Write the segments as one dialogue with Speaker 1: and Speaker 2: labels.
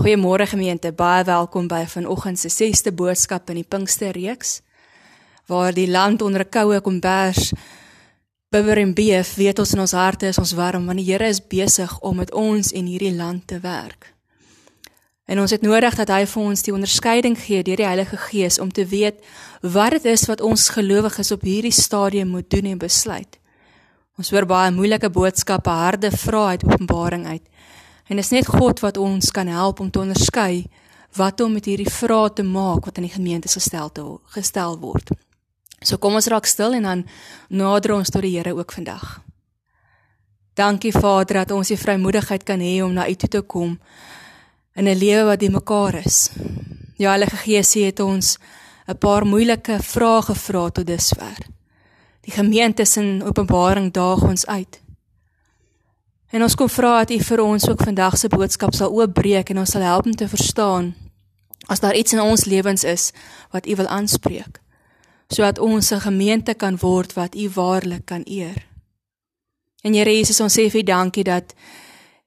Speaker 1: Goeiemôre gemeente, baie welkom by vanoggend se 6ste boodskap in die Pinksterreeks waar die land onder 'n koue kombers bibber en beef, weet ons in ons harte is ons warm want die Here is besig om met ons en hierdie land te werk. En ons het nodig dat hy vir ons die onderskeiding gee deur die Heilige Gees om te weet wat dit is wat ons gelowiges op hierdie stadium moet doen en besluit. Ons hoor baie moeilike boodskappe, harde vrae uit Openbaring uit. En dit is net God wat ons kan help om te onderskei wat om met hierdie vrae te maak wat in die gemeente gestel te gestel word. So kom ons raak stil en dan nader ons tot die Here ook vandag. Dankie Vader dat ons die vrymoedigheid kan hê om na U toe te kom in 'n lewe wat die mekaar is. Ja, Heilige Gees het ons 'n paar moeilike vrae gevra tot dusver. Die gemeente in Openbaring daag ons uit. En ons kom vra dat U vir ons ook vandag se boodskap sal oopbreek en ons sal help om te verstaan as daar iets in ons lewens is wat U wil aanspreek sodat ons 'n gemeente kan word wat U waarlik kan eer. En Here Jesus, ons sê vir dankie dat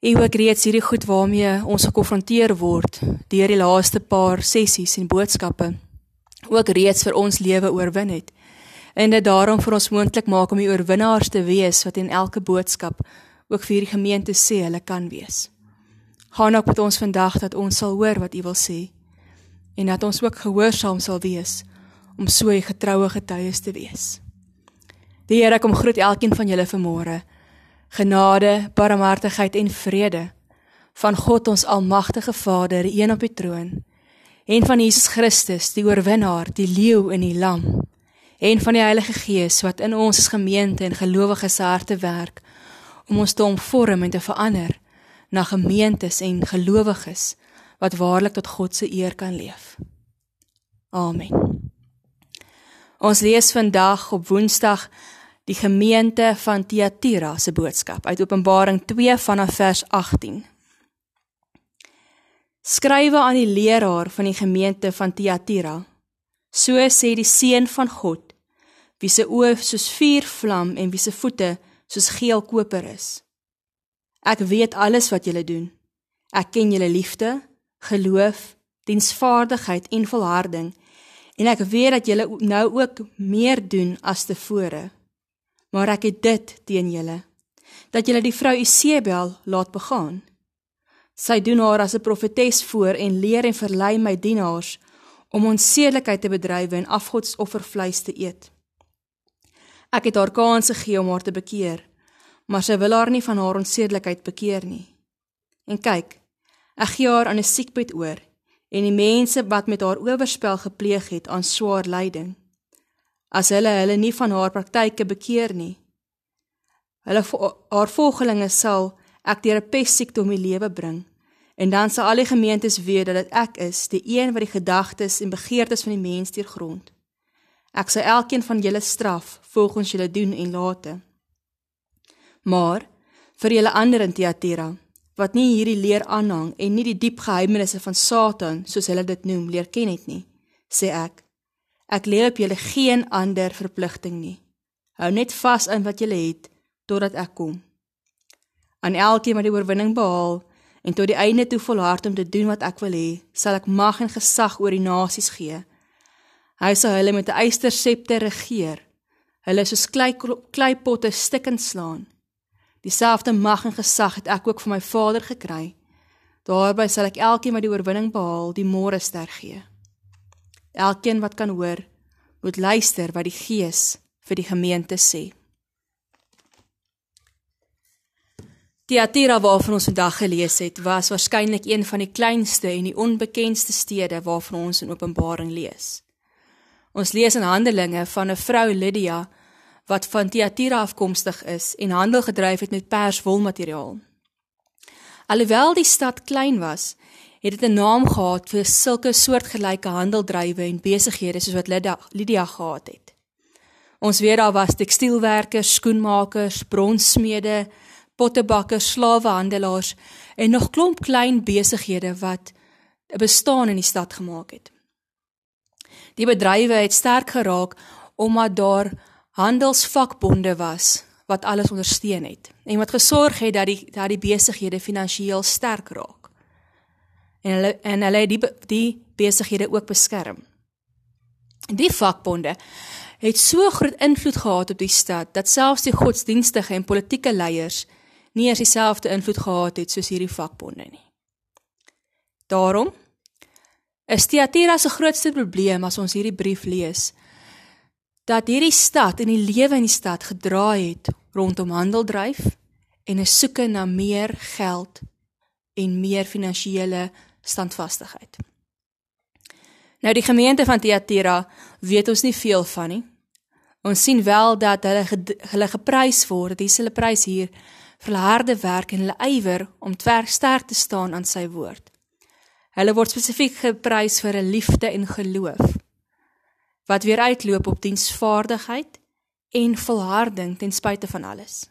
Speaker 1: U ook reeds hierdie goed waarmee ons gekonfronteer word deur die laaste paar sessies en boodskappe ook reeds vir ons lewe oorwin het. En dit daarom vir ons moontlik maak om die oorwinnaars te wees wat in elke boodskap ook vir die gemeente sê hulle kan wees. Gaan ook met ons vandag dat ons sal hoor wat U wil sê en dat ons ook gehoorsaam sal wees om so 'n getroue getuies te wees. Die Here kom groet elkeen van julle vanmôre. Genade, barmhartigheid en vrede van God ons almagtige Vader, die een op die troon, en van Jesus Christus, die oorwinnaar, die leeu en die lam, en van die Heilige Gees wat in ons as gemeente en gelowiges harte werk om ons te omvorm en te verander na gemeentes en gelowiges wat waarlik tot God se eer kan leef. Amen. Ons lees vandag op Woensdag die gemeente van Thyatira se boodskap uit Openbaring 2 vanaf vers 18. Skrywe aan die leraar van die gemeente van Thyatira. So sê die seun van God, wie se oë soos vuur vlam en wie se voete soos geel koper is. Ek weet alles wat julle doen. Ek ken julle liefde, geloof, diensvaardigheid en volharding En ek weet dat julle nou ook meer doen as tevore. Maar ek het dit teen julle dat julle die vrou Isebel laat begaan. Sy doen haar as 'n profetes voor en leer en verlei my dienaars om onsedelikheid te bedrywe en afgodsoffervleis te eet. Ek het haar kans gegee om haar te bekeer, maar sy wil haar nie van haar onsedelikheid bekeer nie. En kyk, ek gee haar aan 'n siekbed oor en die mense wat met haar oorspel gepleeg het aan swaar lyding as hulle hulle nie van haar praktyke bekeer nie hulle haar volgelinge sal ek deur 'n pessiekte om die lewe bring en dan sal al die gemeentes weet dat ek is die een wat die gedagtes en begeertes van die mens deurgrond ek sal elkeen van julle straf volgens julle doen en late maar vir julle ander in Thyatira wat nie hierdie leer aanhang en nie die diep geheimenisse van Satan, soos hulle dit noem, leer ken het nie, sê ek. Ek lê op julle geen ander verpligting nie. Hou net vas aan wat julle het totdat ek kom. Aan elkeen wat die oorwinning behaal en tot die einde toe volhard om te doen wat ek wil hê, sal ek mag en gesag oor die nasies gee. Hy sal hulle met 'n eystersepter regeer. Hulle soos klei kleipotte stikkend slaan. Dieselfde mag en gesag het ek ook van my Vader gekry. Daarby sal ek elkeen wat die oorwinning behaal, die môre ster gee. Elkeen wat kan hoor, moet luister wat die Gees vir die gemeente sê. Die Atira waarvan ons vandag gelees het, was waarskynlik een van die kleinste en die onbekendste stede waarvan ons in Openbaring lees. Ons lees in Handelinge van 'n vrou Lydia wat van Thyatira afkomstig is en handel gedryf het met perswolmateriaal. Alhoewel die stad klein was, het dit 'n naam gehad vir sulke soortgelyke handeldrywe en besighede soos wat Lydia, Lydia gehad het. Ons weet daar was tekstielwerkers, skoenmakers, bronsmede, pottebakkers, slawehandelaars en nog klomp klein besighede wat 'n bestaan in die stad gemaak het. Die bedrywe het sterk geraak omdat daar handelsvakbonde was wat alles ondersteun het en wat gesorg het dat die dat die besighede finansiëel sterk raak. en hulle en hulle het die die besighede ook beskerm. Die vakbonde het so groot invloed gehad op die stad dat selfs die godsdienstige en politieke leiers nie eens dieselfde invloed gehad het soos hierdie vakbonde nie. Daarom is Thyatira se grootste probleem as ons hierdie brief lees dat hierdie stad en die lewe in die stad gedraai het rondom handeldryf en 'n soeke na meer geld en meer finansiële standvastigheid. Nou die gemeente van Thyatira weet ons nie veel van nie. Ons sien wel dat hulle hulle geprys word, dis hulle prys hier vir hulle harde werk en hulle ywer om sterk te staan aan sy woord. Hulle word spesifiek geprys vir 'n liefde en geloof wat weer uitloop op diensvaardigheid en volharding ten spyte van alles.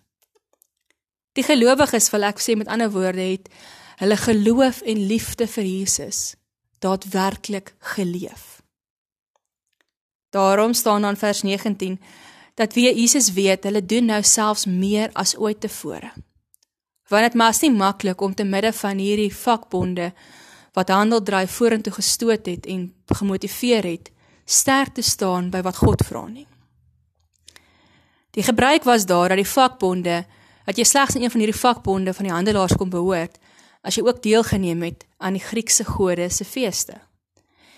Speaker 1: Die gelowiges, wil ek sê met ander woorde, het hulle geloof en liefde vir Jesus daadwerklik geleef. Daarom staan dan vers 19 dat wie Jesus weet, hulle doen nou selfs meer as ooit tevore. Want dit mas nie maklik om te midde van hierdie vakbonde wat handel dryf vorentoe gestoot het en gemotiveer het, sterk te staan by wat God vra nie. Die gebruik was daar dat die vakbonde, dat jy slegs in een van hierdie vakbonde van die handelaars kon behoort, as jy ook deelgeneem het aan die Griekse gode se feeste.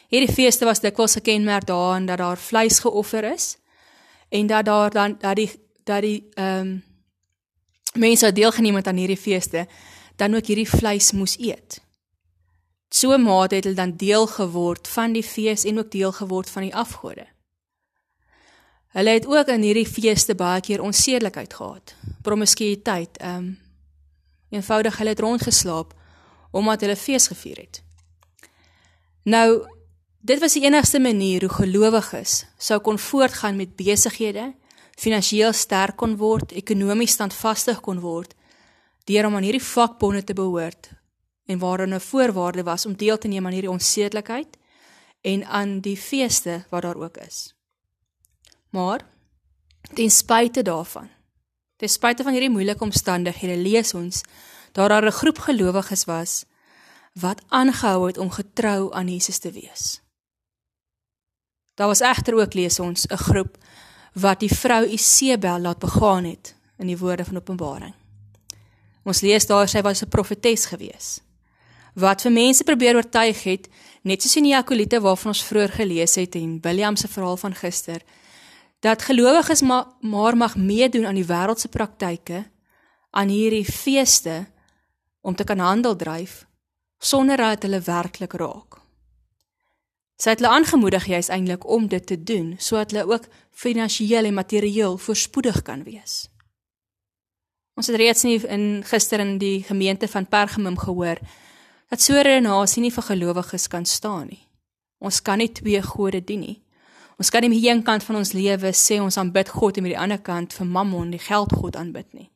Speaker 1: Hierdie feeste was dikwels gekenmerk daarin dat daar vleis geoffer is en dat daar dan dat die dat die ehm um, mense wat deelgeneem het aan hierdie feeste dan ook hierdie vleis moes eet. So mate het hulle dan deel geword van die fees en ook deel geword van die afgode. Hulle het ook in hierdie feeste baie keer onsedelikheid gehad. Promiskuïteit, ehm um, eenvoudig hulle het rondgeslaap omdat hulle fees gevier het. Nou, dit was die enigste manier hoe gelowiges sou kon voortgaan met besighede, finansiëel sterk kon word, ekonomies standvastig kon word deur om aan hierdie vakbonde te behoort en waarin 'n voorwaarde was om deel te neem aan hierdie onsedelikheid en aan die feeste wat daar ook is. Maar ten spyte daarvan, ten spyte van hierdie moeilike omstandighede, lees ons dat daar 'n groep gelowiges was wat aangehou het om getrou aan Jesus te wees. Daar was egter ook lees ons 'n groep wat die vrou Isebel laat begaan het in die woorde van Openbaring. Ons lees daar sy was 'n profetes geweest wat vir mense probeer oortuig het, net soos in die Jakolite waarvan ons vroeër gelees het en William se verhaal van gister, dat gelowiges ma maar mag meedoen aan die wêreldse praktyke, aan hierdie feeste om te kan handel dryf sonder dat hulle werklik raak. Sy het hulle aangemoedig juis eintlik om dit te doen sodat hulle ook finansiëel en materieel voorspoedig kan wees. Ons het reeds nie in gister in die gemeente van Pergamum gehoor dat so 'n redenasie nie vir gelowiges kan staan nie. Ons kan nie twee gode dien nie. Ons kan nie aan die een kant van ons lewe sê ons aanbid God en aan die ander kant vir Mammon, die geldgod aanbid nie.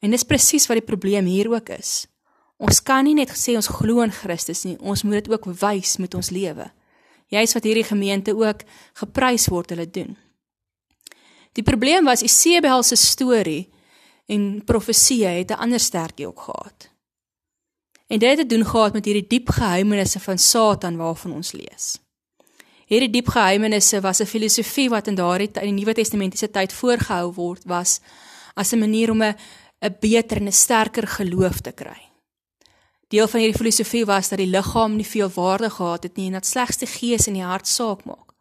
Speaker 1: En dis presies wat die probleem hier ook is. Ons kan nie net sê ons glo in Christus nie, ons moet dit ook wys met ons lewe. Jy's wat hierdie gemeente ook geprys word hulle doen. Die probleem was Isebel se storie en profesie het 'n ander sterkie ook gehad. En dit het te doen gehad met hierdie diep geheimenisse van Satan waarvan ons lees. Hierdie diep geheimenisse was 'n filosofie wat in daardie in die Nuwe Testamentiese tyd voorgehou word was as 'n manier om 'n 'n beter en 'n sterker geloof te kry. Deel van hierdie filosofie was dat die liggaam nie veel waarde gehad het nie en dat slegs die gees en die hart saak maak.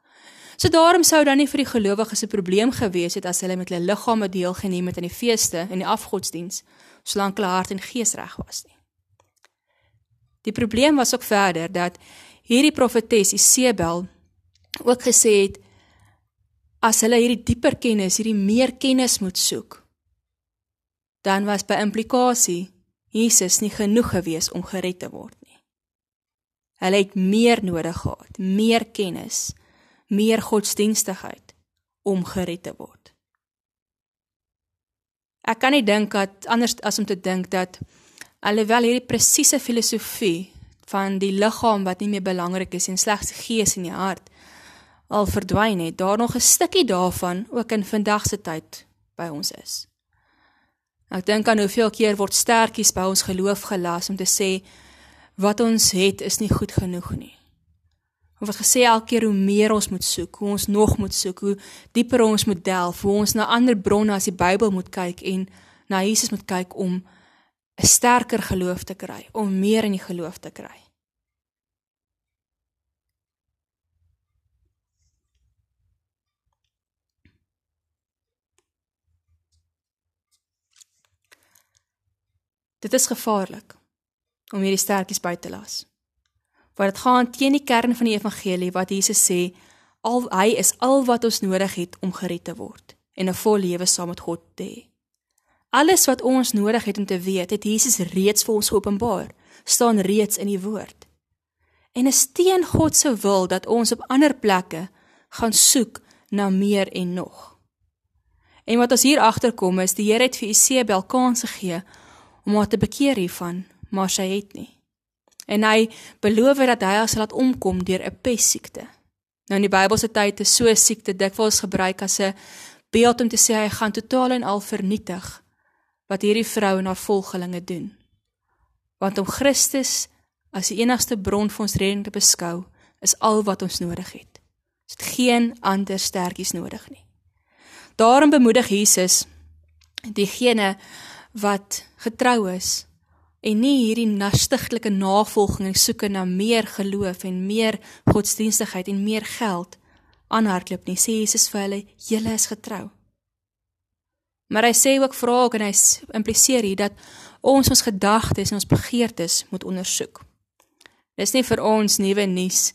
Speaker 1: So daarom sou dan nie vir die gelowiges 'n probleem gewees het as hulle met hulle liggame deelgeneem het aan die feeste en die afgodsdiens, solank hulle hart en gees reg was nie. Die probleem was ook verder dat hierdie profetes Isebel ook gesê het as hulle hierdie dieper kennis, hierdie meer kennis moet soek, dan was by implikasie Jesus nie genoeg gewees om gered te word nie. Hulle het meer nodig gehad, meer kennis, meer godsdienstigheid om gered te word. Ek kan nie dink dat anders as om te dink dat alhoewel hierdie presiese filosofie van die liggaam wat nie meer belangrik is en slegs gees en die hart al verdwyn het, daar nog 'n stukkie daarvan ook in vandag se tyd by ons is. Ek dink aan hoeveel keer word sterkies by ons geloof gelas om te sê wat ons het is nie goed genoeg nie. Ons het gesê elke keer hoe meer ons moet soek, hoe ons nog moet soek, hoe dieper ons moet delf, hoe ons na ander bronne as die Bybel moet kyk en na Jesus moet kyk om 'n sterker geloof te kry, om meer in die geloof te kry. Dit is gevaarlik om hierdie sterkies by te las. Want dit gaan teen die kern van die evangelie wat Jesus sê, al hy is al wat ons nodig het om gered te word en 'n vol lewe saam met God te hê. Alles wat ons nodig het om te weet, het Jesus reeds vir ons geopenbaar, staan reeds in die woord. En is teen God se wil dat ons op ander plekke gaan soek na meer en nog. En wat ons hier agterkom is die Here het vir Isebel kans gegee om haar te bekeer hiervan, maar sy het nie. En hy beloof dat hy haar sal laat omkom deur 'n pessiekte. Nou in die Bybelse tyd is so 'n siekte dikwels gebruik as 'n beeld om te sê hy gaan totaal en al vernietig wat hierdie vrou en haar volgelinge doen. Want om Christus as die enigste bron vir ons redding te beskou, is al wat ons nodig het. Ons het geen ander sterkies nodig nie. Daarom bemoedig Jesus diegene wat getrou is en nie hierdie nastigtelike navolging en soeke na meer geloof en meer godsdienstigheid en meer geld aanhardloop nie. Sê Jesus vir hulle, julle is getrou. Maar hy sê ook vra ook en hy impliseer hier dat ons ons gedagtes en ons begeertes moet ondersoek. Dis nie vir ons nuwe nuus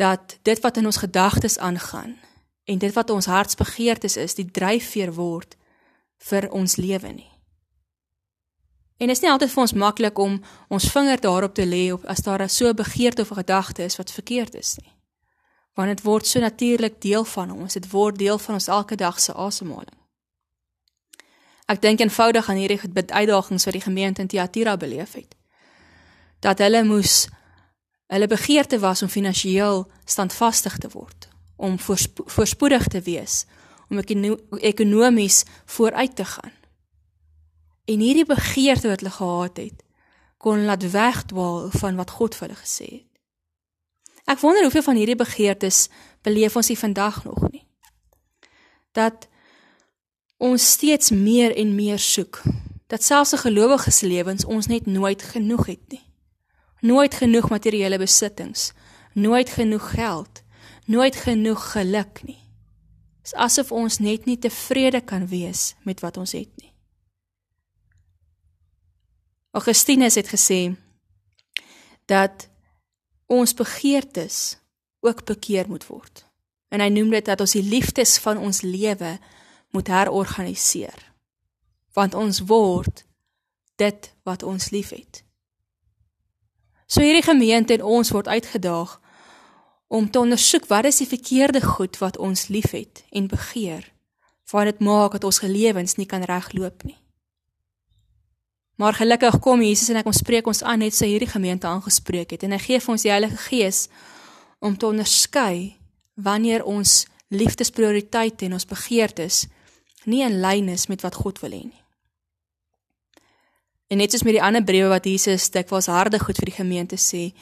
Speaker 1: dat dit wat in ons gedagtes aangaan en dit wat ons hartsbegeertes is, die dryfveer word vir ons lewe nie. En dit is nie altyd vir ons maklik om ons vinger daarop te lê op as daar so 'n begeerte of 'n gedagte is wat verkeerd is nie. Want dit word so natuurlik deel van ons, dit word deel van ons elke dag se asemhaling. Ek dink eenvoudig aan hierdie uitdagings wat die gemeente in Thyatira beleef het. Dat hulle moes hulle begeerte was om finansiëel standvastig te word, om voorspo voorspoedig te wees, om ekonomies vooruit te gaan. En hierdie begeerte wat hulle gehad het, kon laat wegdwaal van wat God vir hulle gesê het. Ek wonder hoeveel van hierdie begeertes beleef ons hier vandag nog nie. Dat ons steeds meer en meer soek. Dat selfs 'n gelowige se lewens ons net nooit genoeg het nie. Nooit genoeg materiële besittings, nooit genoeg geld, nooit genoeg geluk nie. Dit is asof ons net nie tevrede kan wees met wat ons het nie. Augustinus het gesê dat ons begeertes ook bekeer moet word. En hy noem dit dat ons die liefdes van ons lewe moet herorganiseer. Want ons word dit wat ons liefhet. So hierdie gemeente en ons word uitgedaag om te ondersoek wat is die verkeerde goed wat ons liefhet en begeer, want dit maak dat ons lewens nie kan regloop nie. Maar gelukkig kom Jesus en ek kom spreek ons aan net so hierdie gemeente aangespreek het en hy gee vir ons die Heilige Gees om te onderskei wanneer ons liefdesprioriteite en ons begeertes nie in lyn is met wat God wil hê nie. En net soos met die ander briewe wat Jesus dikwels harde goed vir die gemeente sê,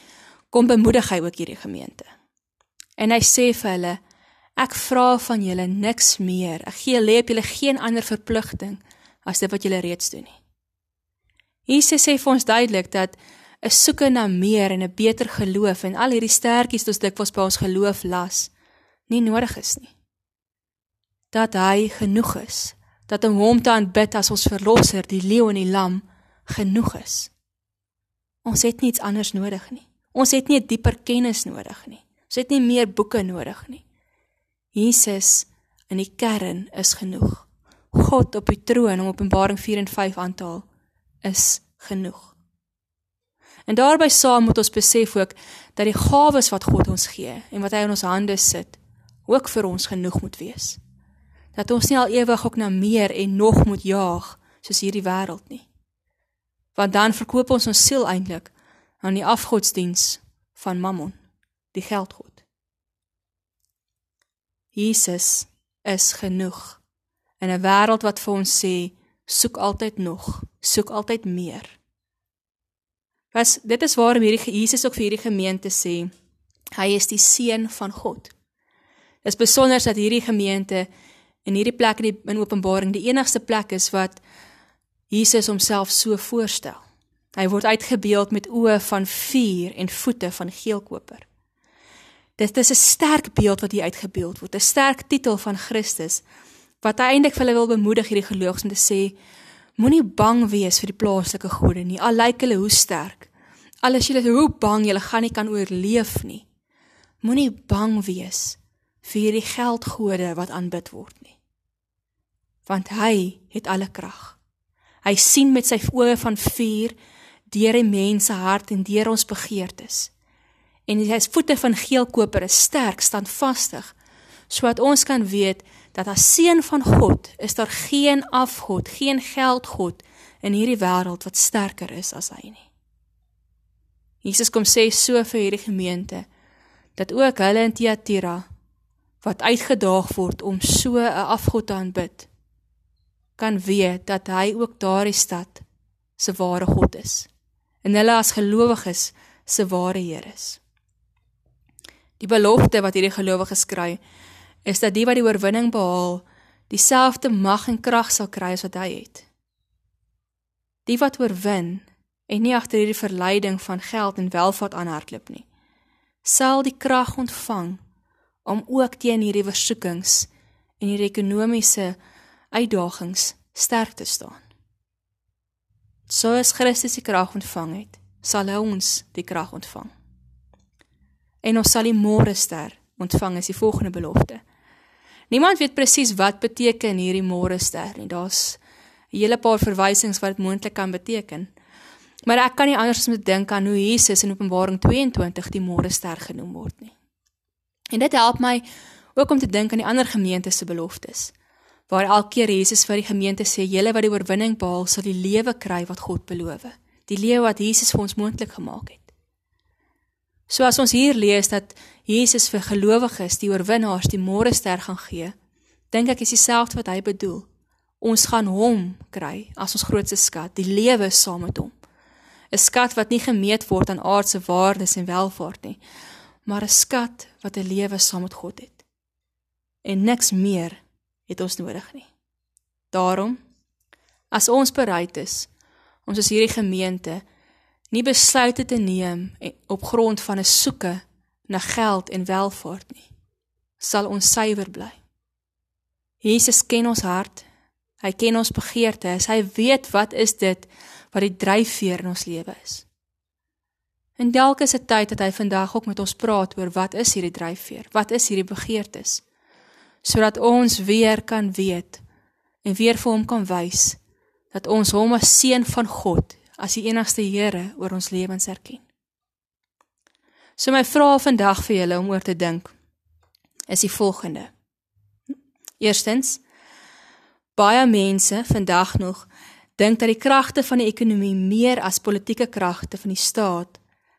Speaker 1: kom bemoedig hy ook hierdie gemeente. En hy sê vir hulle: Ek vra van julle niks meer. Ek gee julle op julle geen ander verpligting as dit wat julle reeds doen nie. Jesus sê vir ons duidelik dat 'n soeke na meer en 'n beter geloof en al hierdie stertjies wat ons dikwels by ons geloof las, nie nodig is nie. Dat hy genoeg is, dat om hom te aanbid as ons verlosser, die leeu en die lam, genoeg is. Ons het niets anders nodig nie. Ons het nie 'n dieper kennis nodig nie. Ons het nie meer boeke nodig nie. Jesus in die kern is genoeg. God op die troon om Openbaring 4 en 5 aan te haal is genoeg. En daarbey saam moet ons besef ook dat die gawes wat God ons gee en wat hy in ons hande sit, ook vir ons genoeg moet wees. Dat ons nie al ewig ook na meer en nog moet jaag soos hierdie wêreld nie. Want dan verkoop ons ons siel eintlik aan die afgodsdiens van Mammon, die geldgod. Jesus is genoeg in 'n wêreld wat vir ons sê soek altyd nog, soek altyd meer. Was dit is waarom hierdie Jesus ook vir hierdie gemeente sê hy is die seun van God. Dit is besonder dat hierdie gemeente in hierdie plek in die in Openbaring die enigste plek is wat Jesus homself so voorstel. Hy word uitgebeeld met oë van vuur en voete van geelkoper. Dit is 'n sterk beeld wat hier uitgebeeld word, 'n sterk titel van Christus wat hy eintlik vir hulle wil bemoedig hierdie gelowiges om te sê moenie bang wees vir die plaaslike gode nie. Al lyk hulle hoe sterk. Al is julle hoe bang julle gaan nie kan oorleef nie. Moenie bang wees vir hierdie geldgode wat aanbid word nie. Want hy het alle krag. Hy sien met sy oë van vuur deur die mense hart en deur ons begeertes. En sy voete van geelkoper is sterk, standvastig, sodat ons kan weet dat as seun van God is daar geen afgod, geen geldgod in hierdie wêreld wat sterker is as hy nie. Jesus kom sê so vir hierdie gemeente dat ook hulle in Thyatira wat uitgedaag word om so 'n afgod te aanbid kan weet dat hy ook daardie stad se ware God is en hulle as gelowiges se ware Heer is. Die belofte wat hierdie gelowiges kry is dat die wat die oorwinning behaal dieselfde mag en krag sal kry as wat hy het. Die wat oorwin en nie agter hierdie verleiding van geld en welvaart aanhardloop nie, sal die krag ontvang om ook teen hierdie versoekings en hierdie ekonomiese uitdagings sterk te staan. So as Christus die krag ontvang het, sal hy ons die krag ontvang. En ons sal die môre ster ontvang as die volgende belofte. Niemand weet presies wat beteken hierdie môre ster nie. Daar's 'n hele paar verwysings wat dit moontlik kan beteken. Maar ek kan nie anders as om te dink aan hoe Jesus in Openbaring 22 die môre ster genoem word nie. En dit help my ook om te dink aan die ander gemeente se beloftes. Waar elke keer Jesus vir die gemeente sê, "Julle wat die oorwinning behaal, sal die lewe kry wat God beloof." Die lewe wat Jesus vir ons moontlik gemaak het. So as ons hier lees dat Jesus vir gelowiges, die oorwinnaars, die môre ster gaan gee, dink ek is dieselfde wat hy bedoel. Ons gaan hom kry as ons grootste skat, die lewe saam met hom. 'n Skat wat nie gemeet word aan aardse waardes en welvaart nie, maar 'n skat wat 'n lewe saam met God het. En niks meer het ons nodig nie. Daarom as ons bereid is ons as hierdie gemeente nie besluite te neem op grond van 'n soeke na geld en welvaart nie, sal ons suiwer bly. Jesus ken ons hart. Hy ken ons begeertes. Hy weet wat is dit wat die dryfveer in ons lewe is. En dalk is dit tyd dat hy vandag ook met ons praat oor wat is hierdie dryfveer? Wat is hierdie begeertes? Sodat ons weer kan weet en weer vir hom kan wys dat ons hom as seun van God, as die enigste Here oor ons lewens erken. So my vrae vandag vir julle om oor te dink is die volgende. Eerstens baie mense vandag nog dink dat die kragte van die ekonomie meer as politieke kragte van die staat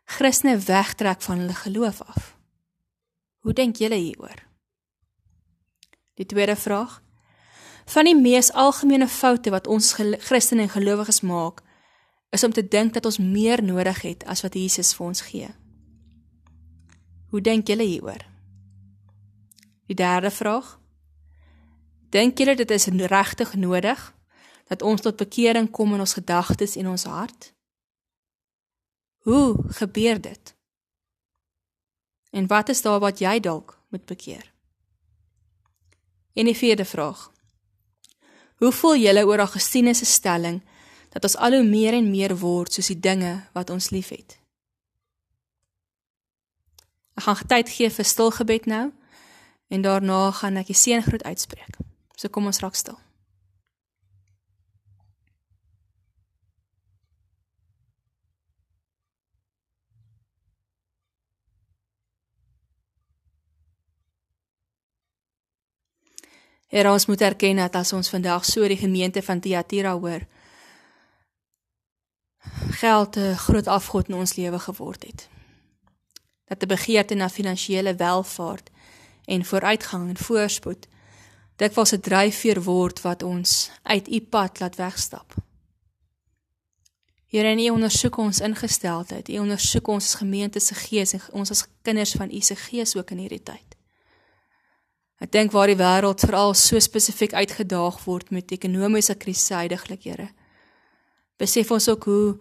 Speaker 1: Christene wegtrek van hulle geloof af. Hoe dink julle hieroor? Die tweede vraag: Van die mees algemene foute wat ons Christene en gelowiges maak, is om te dink dat ons meer nodig het as wat Jesus vir ons gee. Hoe dink julle hieroor? Die derde vraag: Dink julle dit is regtig nodig dat ons tot bekering kom in ons gedagtes en ons hart? Hoe gebeur dit? En wat is daar wat jy dalk moet bekeer? En die vierde vraag. Hoe voel julle oor Augustinus se stelling dat ons al hoe meer en meer word soos die dinge wat ons liefhet? Ek gaan tyd gee vir stil gebed nou en daarna gaan ek die seëngroet uitspreek. So kom ons raak stil. Here ons moet erken dat as ons vandag so die gemeente van Thyatira hoor, geld 'n groot afgod in ons lewe geword het. Dat 'n begeerte na finansiële welvaart en vooruitgang en voorspoed dikwels 'n dryfveer word wat ons uit u pad laat wegstap. Here, U ondersoek ons ingesteldheid. U ondersoek ons gemeente se gees en ons as kinders van U se gees ook in hierdie tyd. Ek dink waar die wêreld veral so spesifiek uitgedaag word met ekonomiese krisis heidaglik, Here. Besef ons ook hoe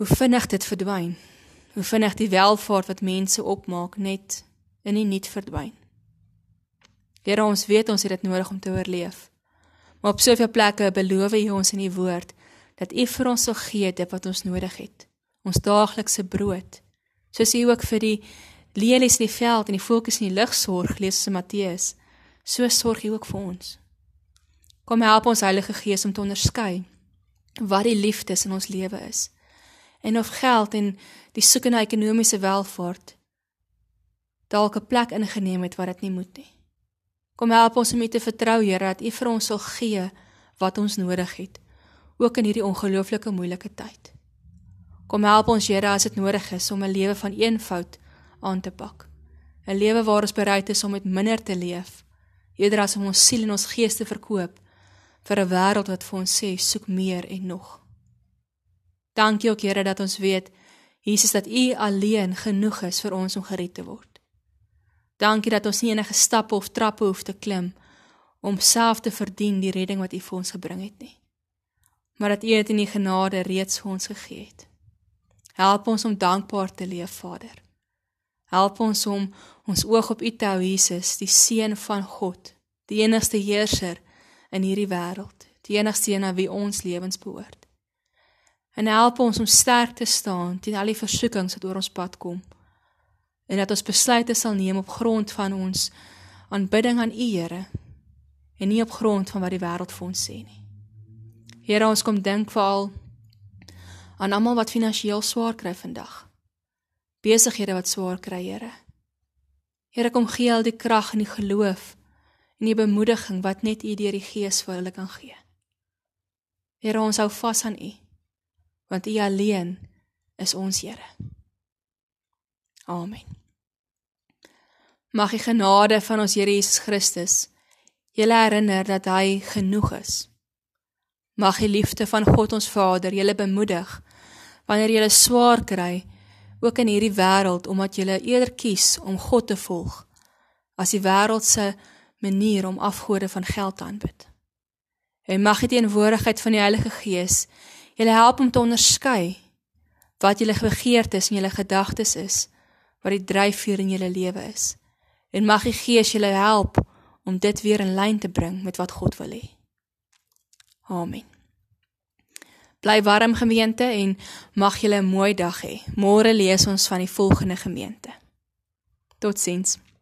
Speaker 1: hoe vinnig dit verdwyn. Hoe vinnig die welvaart wat mense opmaak net in die niet verdwyn. Here, ons weet ons het dit nodig om te oorleef. Maar op soveel plekke beloof U ons in U woord dat U vir ons sal gee dit wat ons nodig het. Ons daaglikse brood. Soos U ook vir die lelies in die veld en die voëls in die lug sorg, lees in Matteus, so sorg U ook vir ons. Kom help ons Heilige Gees om te onderskei wat die liefdes in ons lewe is. En of geld en die soeke na ekonomiese welvaart dalk 'n plek ingeneem het wat dit nie moet nie. Kom help ons om U te vertrou, Here, dat U vir ons sal gee wat ons nodig het, ook in hierdie ongelooflike moeilike tyd. Kom help ons, Here, as dit nodig is om 'n lewe van eenvoud aan te pak. 'n Lewe waar ons bereid is om met minder te leef, eerder as om ons siel en ons gees te verkoop vir 'n wêreld wat vir ons sê soek meer en nog. Dankie ook, Here, dat ons weet Jesus dat U alleen genoeg is vir ons om gered te word. Dankie dat ons nie enige stappe of trappe hoef te klim om self te verdien die redding wat U vir ons gebring het nie. Maar dat U dit in U genade reeds vir ons gegee het. Help ons om dankbaar te leef, Vader. Help ons om ons oog op U te hou, Jesus, die seun van God, die enigste heerser in hierdie wêreld, die enigste een aan wie ons lewens behoort. En help ons om sterk te staan teen al die versoekings wat oor ons pad kom en dat ons besluite sal neem op grond van ons aanbidding aan U Here en nie op grond van wat die wêreld vir ons sê nie. Here, ons kom dink veral aan almal wat finansiëel swaar kry vandag. Besighede wat swaar kry, Here. Here, kom gee al die krag en die geloof en die bemoediging wat net U deur die Gees vir hulle kan gee. Here, ons hou vas aan U want U alleen is ons Here. Amen. Mag die genade van ons Here Jesus Christus julle herinner dat hy genoeg is. Mag die liefde van God ons Vader julle bemoedig wanneer julle swaar kry ook in hierdie wêreld omdat julle eerder kies om God te volg as die wêreld se manier om afgode van geld te aanbid. En mag die teenwoordigheid van die Heilige Gees julle help om te onderskei wat julle begeertes en julle gedagtes is, wat die dryfveer in julle lewe is en mag die Gees julle help om dit weer in lyn te bring met wat God wil hê. Amen. Bly warm gemeente en mag julle 'n mooi dag hê. Môre lees ons van die volgende gemeente. Totsiens.